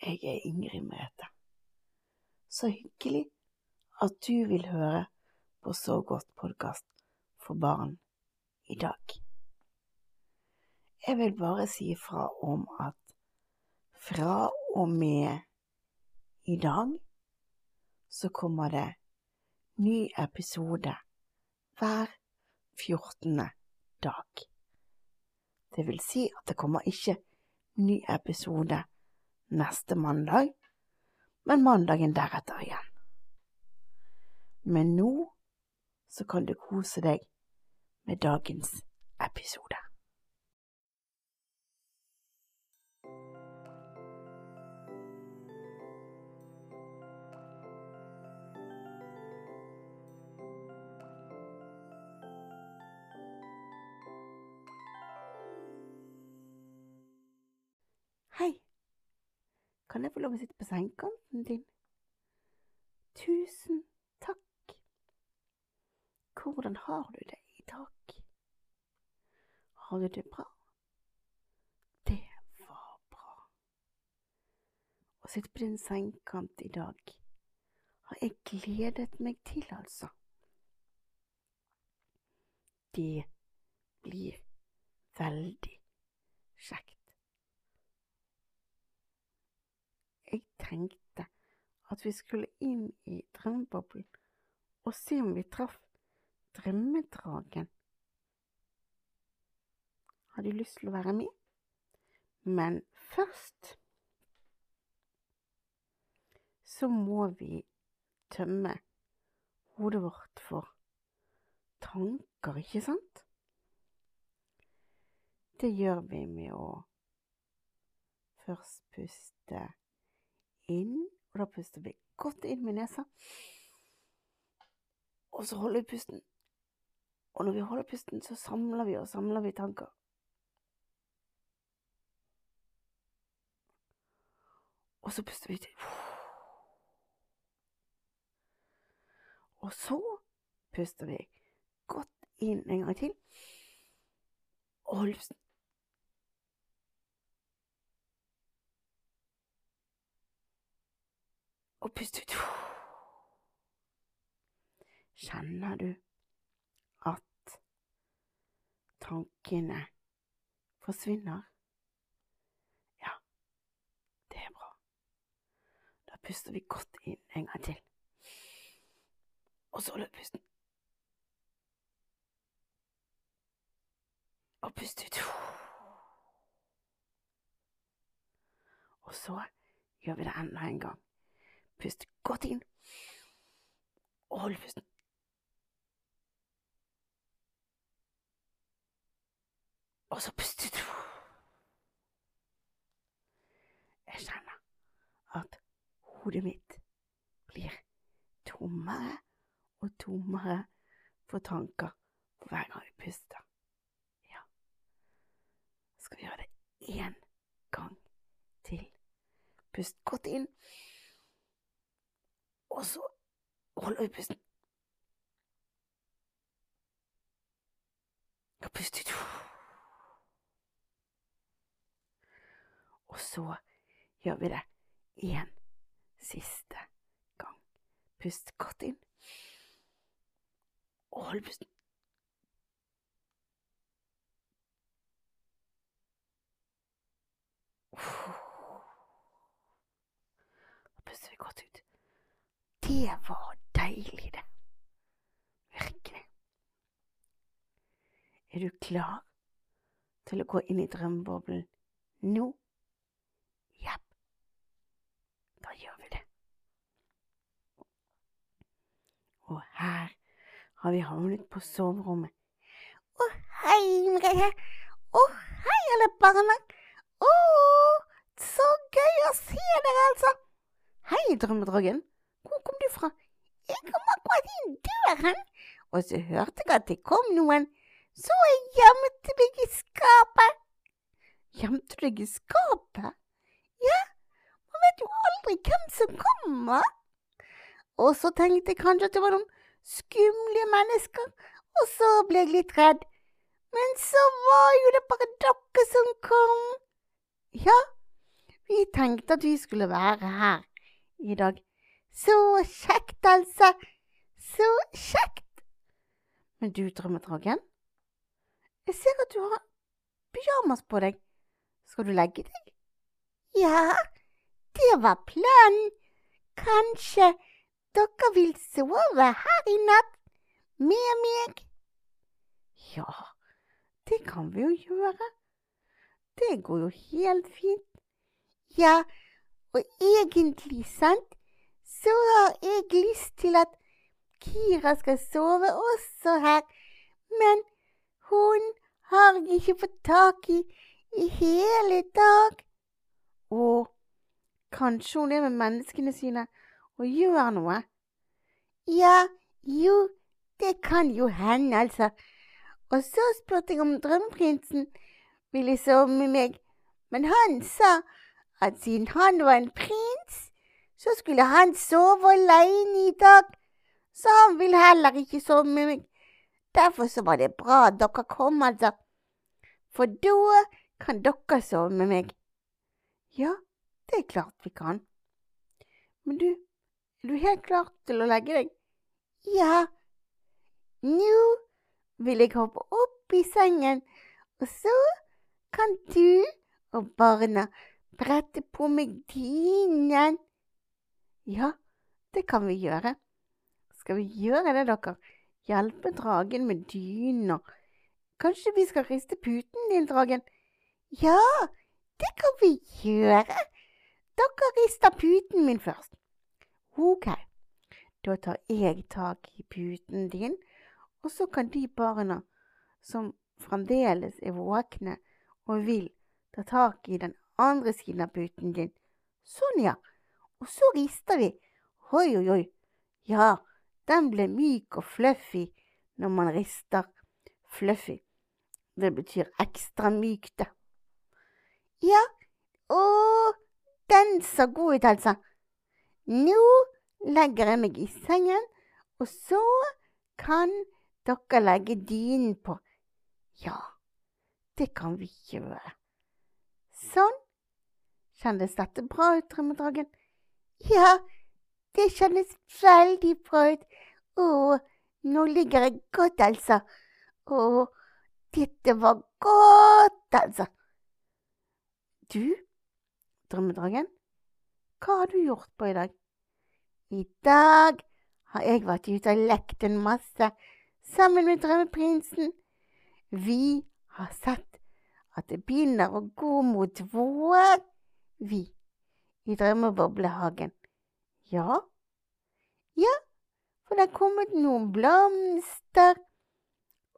Jeg er Ingrid Merete. Så hyggelig at du vil høre på Så godt podkast for barn i dag. Jeg vil bare si fra om at fra og med i dag så kommer det ny episode hver 14. dag. Det vil si at det kommer ikke ny episode neste mandag, men mandagen deretter igjen. Men nå så kan du kose deg med dagens episode. Kan jeg få lov å sitte på sengekanten din? Tusen takk. Hvordan har du det i dag? Har du det bra? Det var bra. Å sitte på din sengekant i dag har jeg gledet meg til, altså. Det blir veldig kjekt. Tenkte at vi skulle inn i drømmeboblen og se om vi traff drømmedragen. Har du lyst til å være med? Men først så må vi tømme hodet vårt for tanker, ikke sant? Det gjør vi med å først puste inn, og da puster vi godt inn med nesa. Og så holder vi pusten. Og når vi holder pusten, så samler vi og samler vi tanker. Og så puster vi til. Og så puster vi godt inn en gang til. Og holder pusten. Og pust ut. Kjenner du at tankene forsvinner? Ja, det er bra. Da puster vi godt inn en gang til. Og så løp pusten. Og pust ut. Og så gjør vi det enda en gang. Pust godt inn, og hold pusten. Og så pust ut. Jeg kjenner at hodet mitt blir tommere og tommere for tanker hver gang vi puster. Ja, skal vi gjøre det én gang til. Pust godt inn. Og så holder vi pusten. Og pust ut. Og så gjør vi det én siste gang. Pust godt inn. Og hold pusten. Da puster vi godt ut. Det var deilig, det. Virkelig. Er du klar til å gå inn i drømmeboblen nå? Jepp. Da gjør vi det. Og her har vi havnet på soverommet. Å, hei, Merete. Å, hei, alle barna. Å, så gøy å se dere, altså. Hei, drømmedragen. Hvor kom du fra? Jeg kom akkurat inn døren, og så hørte jeg at det kom noen, så jeg gjemte meg i skapet. Gjemte du deg i skapet? Ja, man vet jo aldri hvem som kommer. Og så tenkte jeg kanskje at det var noen skumle mennesker, og så ble jeg litt redd. Men så var jo det bare dere som kom. Ja, Vi tenkte at vi skulle være her i dag. Så kjekt, altså. Så kjekt. Men du, Drømmedragen, jeg ser at du har pyjamas på deg. Skal du legge deg? Ja, det var planen. Kanskje dere vil sove her i natt med meg? Ja, det kan vi jo gjøre. Det går jo helt fint. Ja, og egentlig, sant, så har jeg lyst til at Kira skal sove også her, men hun har jeg ikke fått tak i i hele dag. Å, kanskje hun er med menneskene sine og gjør noe? Ja, jo, det kan jo hende, altså. Og så spurte jeg om drømmeprinsen ville sove med meg, men han sa at siden han var en prins, så skulle han sove alene i dag så han vil heller ikke sove med meg. Derfor så var det bra at dere kom, altså. For da kan dere sove med meg. Ja, det er klart vi kan. Men du, er du helt klar til å legge deg? Ja. Nå vil jeg hoppe opp i sengen, og så kan du og barna brette på meg dynen. Ja, det kan vi gjøre. Skal vi gjøre det, dere? Hjelpe dragen med dyner. Kanskje vi skal riste puten din, dragen? Ja, det kan vi gjøre. Dere rister puten min først. Ok, da tar jeg tak i puten din, og så kan de barna som fremdeles er våkne og vil ta tak i den andre siden av puten din. Sånn, ja. Og så rister vi. Oi, oi, oi. Ja, den ble myk og fluffy når man rister. Fluffy. Det betyr ekstra myk, det. Ja, og den så god ut, altså. Nå legger jeg meg i sengen, og så kan dere legge dynen på. Ja, det kan vi gjøre. Sånn. Kjennes dette bra ut, Drømmedragen? Ja, det kjennes veldig bra ut. Å, nå ligger jeg godt, altså. Å, dette var godt, altså. Du, drømmedragen, hva har du gjort på i dag? I dag har jeg vært ute og lekt en masse sammen med drømmeprinsen. Vi har sett at det begynner å gå mot vår, vi, i drømmeboblehagen. Ja, ja, for det er kommet noen blomster,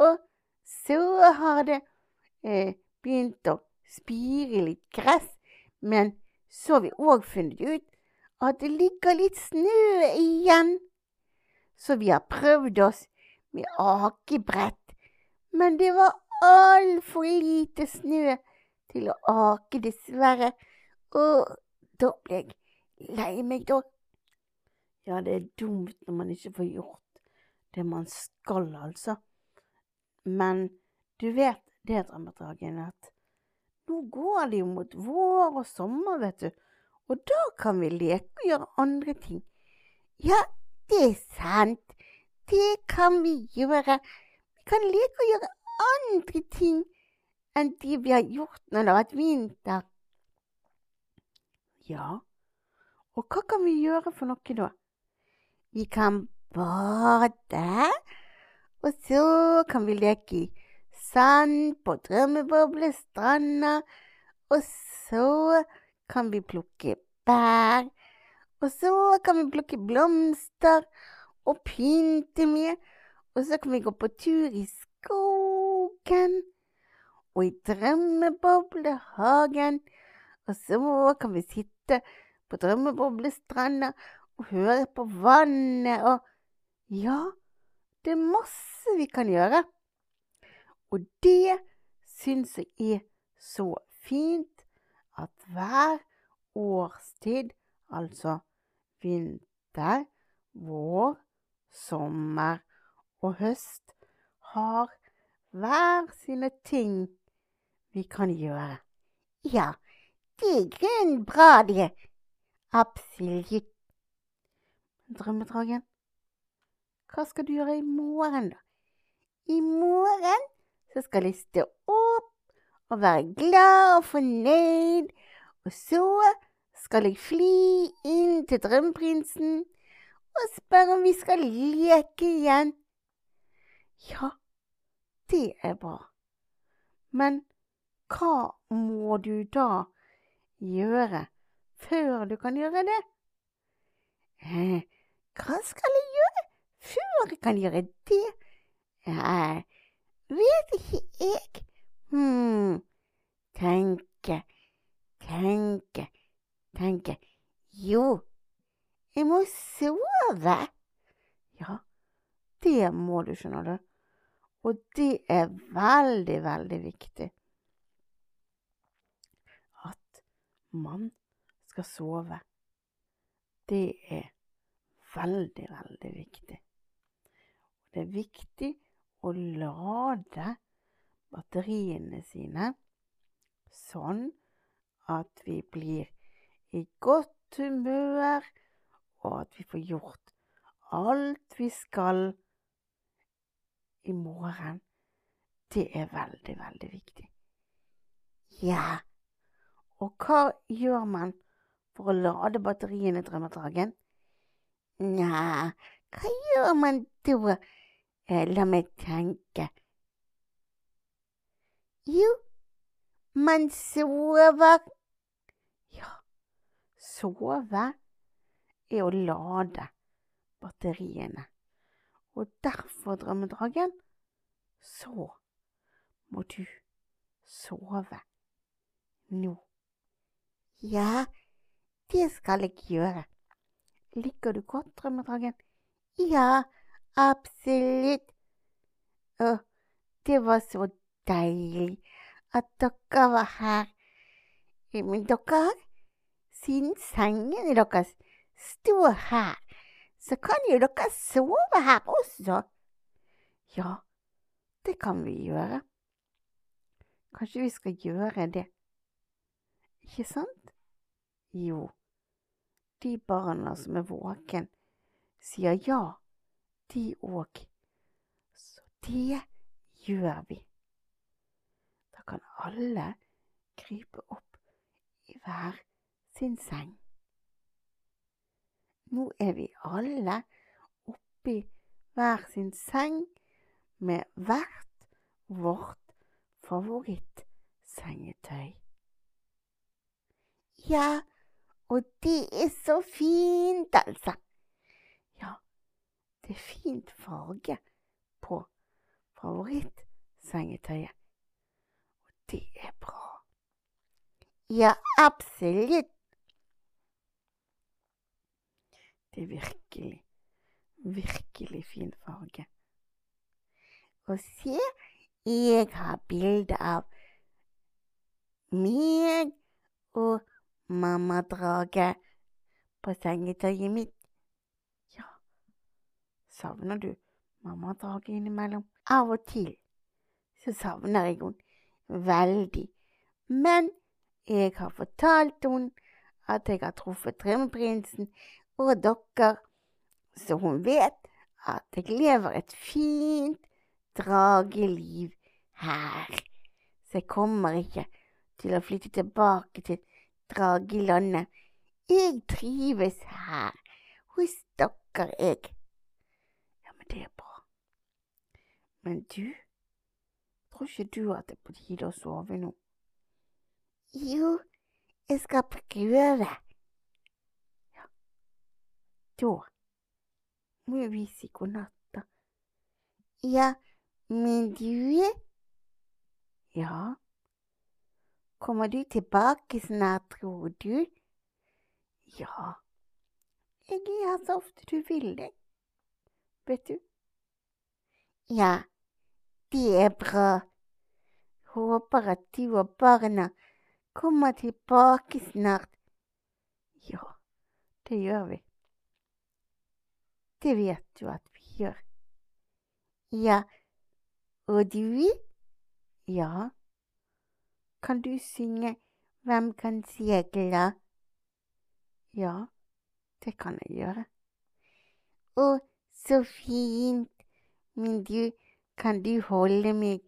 og så har det eh, begynt å spire litt gress, men så har vi òg funnet ut at det ligger litt snø igjen. Så vi har prøvd oss med akebrett, men det var altfor lite snø til å ake, dessverre. Og da ble jeg lei meg, da. Ja, det er dumt når man ikke får gjort det man skal, altså. Men du vet det, Drømmedragen, at nå går det jo mot vår og sommer, vet du, og da kan vi leke og gjøre andre ting. Ja, det er sant, det kan vi gjøre. Vi kan leke og gjøre andre ting enn de vi har gjort når det har vært vinter. Ja, og hva kan vi gjøre for noe da? Vi kan bade, og så kan vi leke i sand på drømmeboblestranda, og så kan vi plukke bær, og så kan vi plukke blomster og pynte med, og så kan vi gå på tur i skogen og i drømmeboblehagen, og så kan vi sitte på drømmeboblestranda og høre på vannet og Ja, det er masse vi kan gjøre. Og det syns jeg er så fint at hver årstid, altså vinter, vår, sommer og høst, har hver sine ting vi kan gjøre. Ja, grunn bra, det. Absolutt. Drømmedragen, hva skal du gjøre i morgen, da? I morgen så skal jeg stå opp og være glad og fornøyd, og så skal jeg fly inn til drømmeprinsen og spørre om vi skal leke igjen. Ja, det er bra. Men hva må du da gjøre før du kan gjøre det? Eh, hva skal jeg gjøre før jeg kan gjøre det? Jeg vet ikke jeg. Hm, tenke, tenke, tenke. Jo, jeg må sove. Ja, det må du, skjønner du. Og det er veldig, veldig viktig at man skal sove. Det er veldig, veldig viktig. Det er viktig å lade batteriene sine sånn at vi blir i godt humør, og at vi får gjort alt vi skal i morgen, det er veldig, veldig viktig. Ja, og hva gjør man for å lade batteriene, Drømmedragen? Nja, hva gjør man da? Eh, la meg tenke. Jo, man sover. Ja, sove er å lade batteriene. Og derfor, drømmedragen, så må du sove nå. Ja, det skal jeg gjøre. Liker du godt, drømmedragen? Ja, absolutt. Å, det var så deilig at dere var her. Men dere, siden sengene deres står her så kan jo dere sove her også. Ja, det kan vi gjøre. Kanskje vi skal gjøre det. Ikke sant? Jo, de barna som er våken, sier ja, de òg. Så det gjør vi. Da kan alle krype opp i hver sin seng. Nå er vi alle oppi hver sin seng med hvert vårt favorittsengetøy. Ja, og det er så fint, altså. Ja, det er fint farge på favorittsengetøyet. Og det er bra. Ja, absolutt. Det er virkelig, virkelig fin farge. Og se, jeg har bilde av meg og mammadrage på sengetøyet mitt. Ja, savner du mammadraget innimellom? Av og til så savner jeg henne veldig. Men jeg har fortalt henne at jeg har truffet drømmeprinsen og dere, så hun vet at jeg lever et fint drageliv her. Så jeg kommer ikke til å flytte tilbake til dragelandet. Jeg trives her, hos dere, jeg. Ja, men det er bra. Men du, tror ikke du at det er på tide å sove nå? Jo, jeg skal prøve. Ja, Da må vi si god natt, da. Ja, men du Ja, kommer du tilbake snart, tror du? Ja, jeg er her så ofte du vil det, vet du. Ja, det er bra. Håper at du og barna kommer tilbake snart. Ja, det gjør vi. Det vet du at vi gjør. Ja, og du? Ja, kan du synge Hvem kan segle? Ja, det kan jeg gjøre. Å, så fint. Men du, kan du holde meg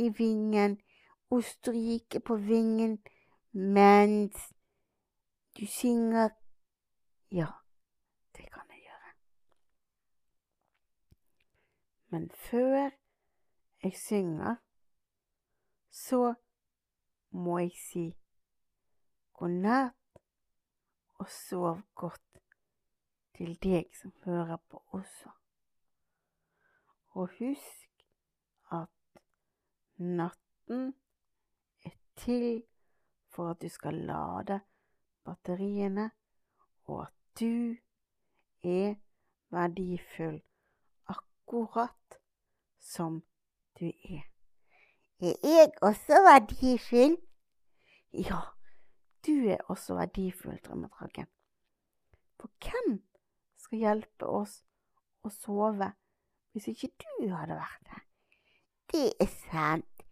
i vingen og stryke på vingen mens du synger? Ja, det kan jeg gjøre. Men før jeg synger, så må jeg si god natt og sov godt til deg som hører på også. Og husk at natten er til for at du skal lade batteriene, og at du er verdifull akkurat som du er. Er jeg også verdifull? Ja, du er også verdifull, drømmedragen. For hvem skal hjelpe oss å sove hvis ikke du hadde vært her? Det er sant.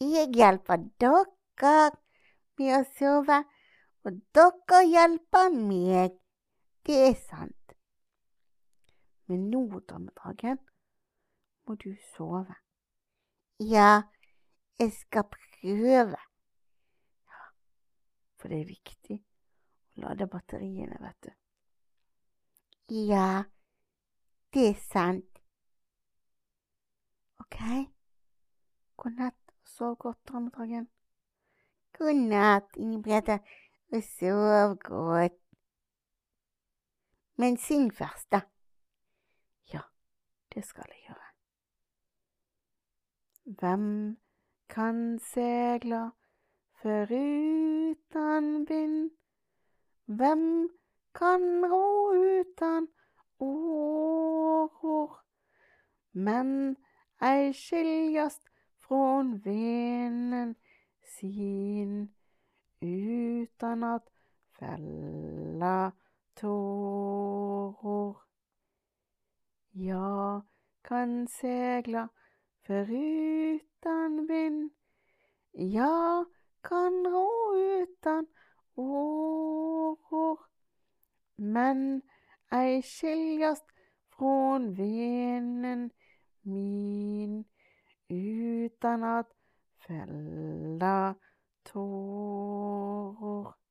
Jeg hjelper dere med å sove, og dere hjelper meg. Det er sant. Men nå, drømmedragen, må du sove. Ja, jeg skal prøve. Ja, for det er viktig å lade batteriene, vet du. Ja, det er sant. OK. God natt og sov godt, drømmedragen. God natt, Ingebrigte, og sov godt. Men syng først, da. Ja, det skal jeg gjøre. Hvem kan segla foruten vind? Hvem kan ro utan åror? Men ei skiljast från vinden sin utan at fella tårer. Ja, kan segla foruten vind. Ja, kan rå utan åror. Men ei skiljast från venen min utan at fella tårer.